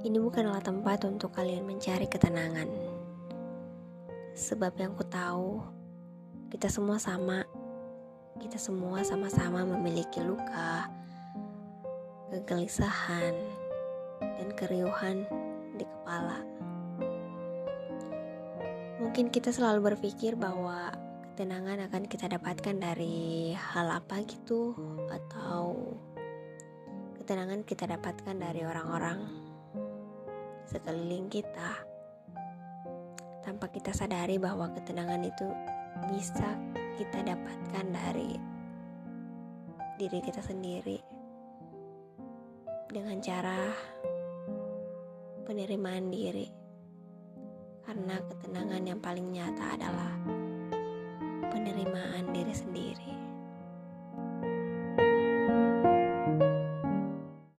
Ini bukanlah tempat untuk kalian mencari ketenangan. Sebab yang ku tahu, kita semua sama. Kita semua sama-sama memiliki luka, kegelisahan, dan keriuhan di kepala. Mungkin kita selalu berpikir bahwa ketenangan akan kita dapatkan dari hal apa gitu atau ketenangan kita dapatkan dari orang-orang sekeliling kita tanpa kita sadari bahwa ketenangan itu bisa kita dapatkan dari diri kita sendiri dengan cara penerimaan diri karena ketenangan yang paling nyata adalah penerimaan.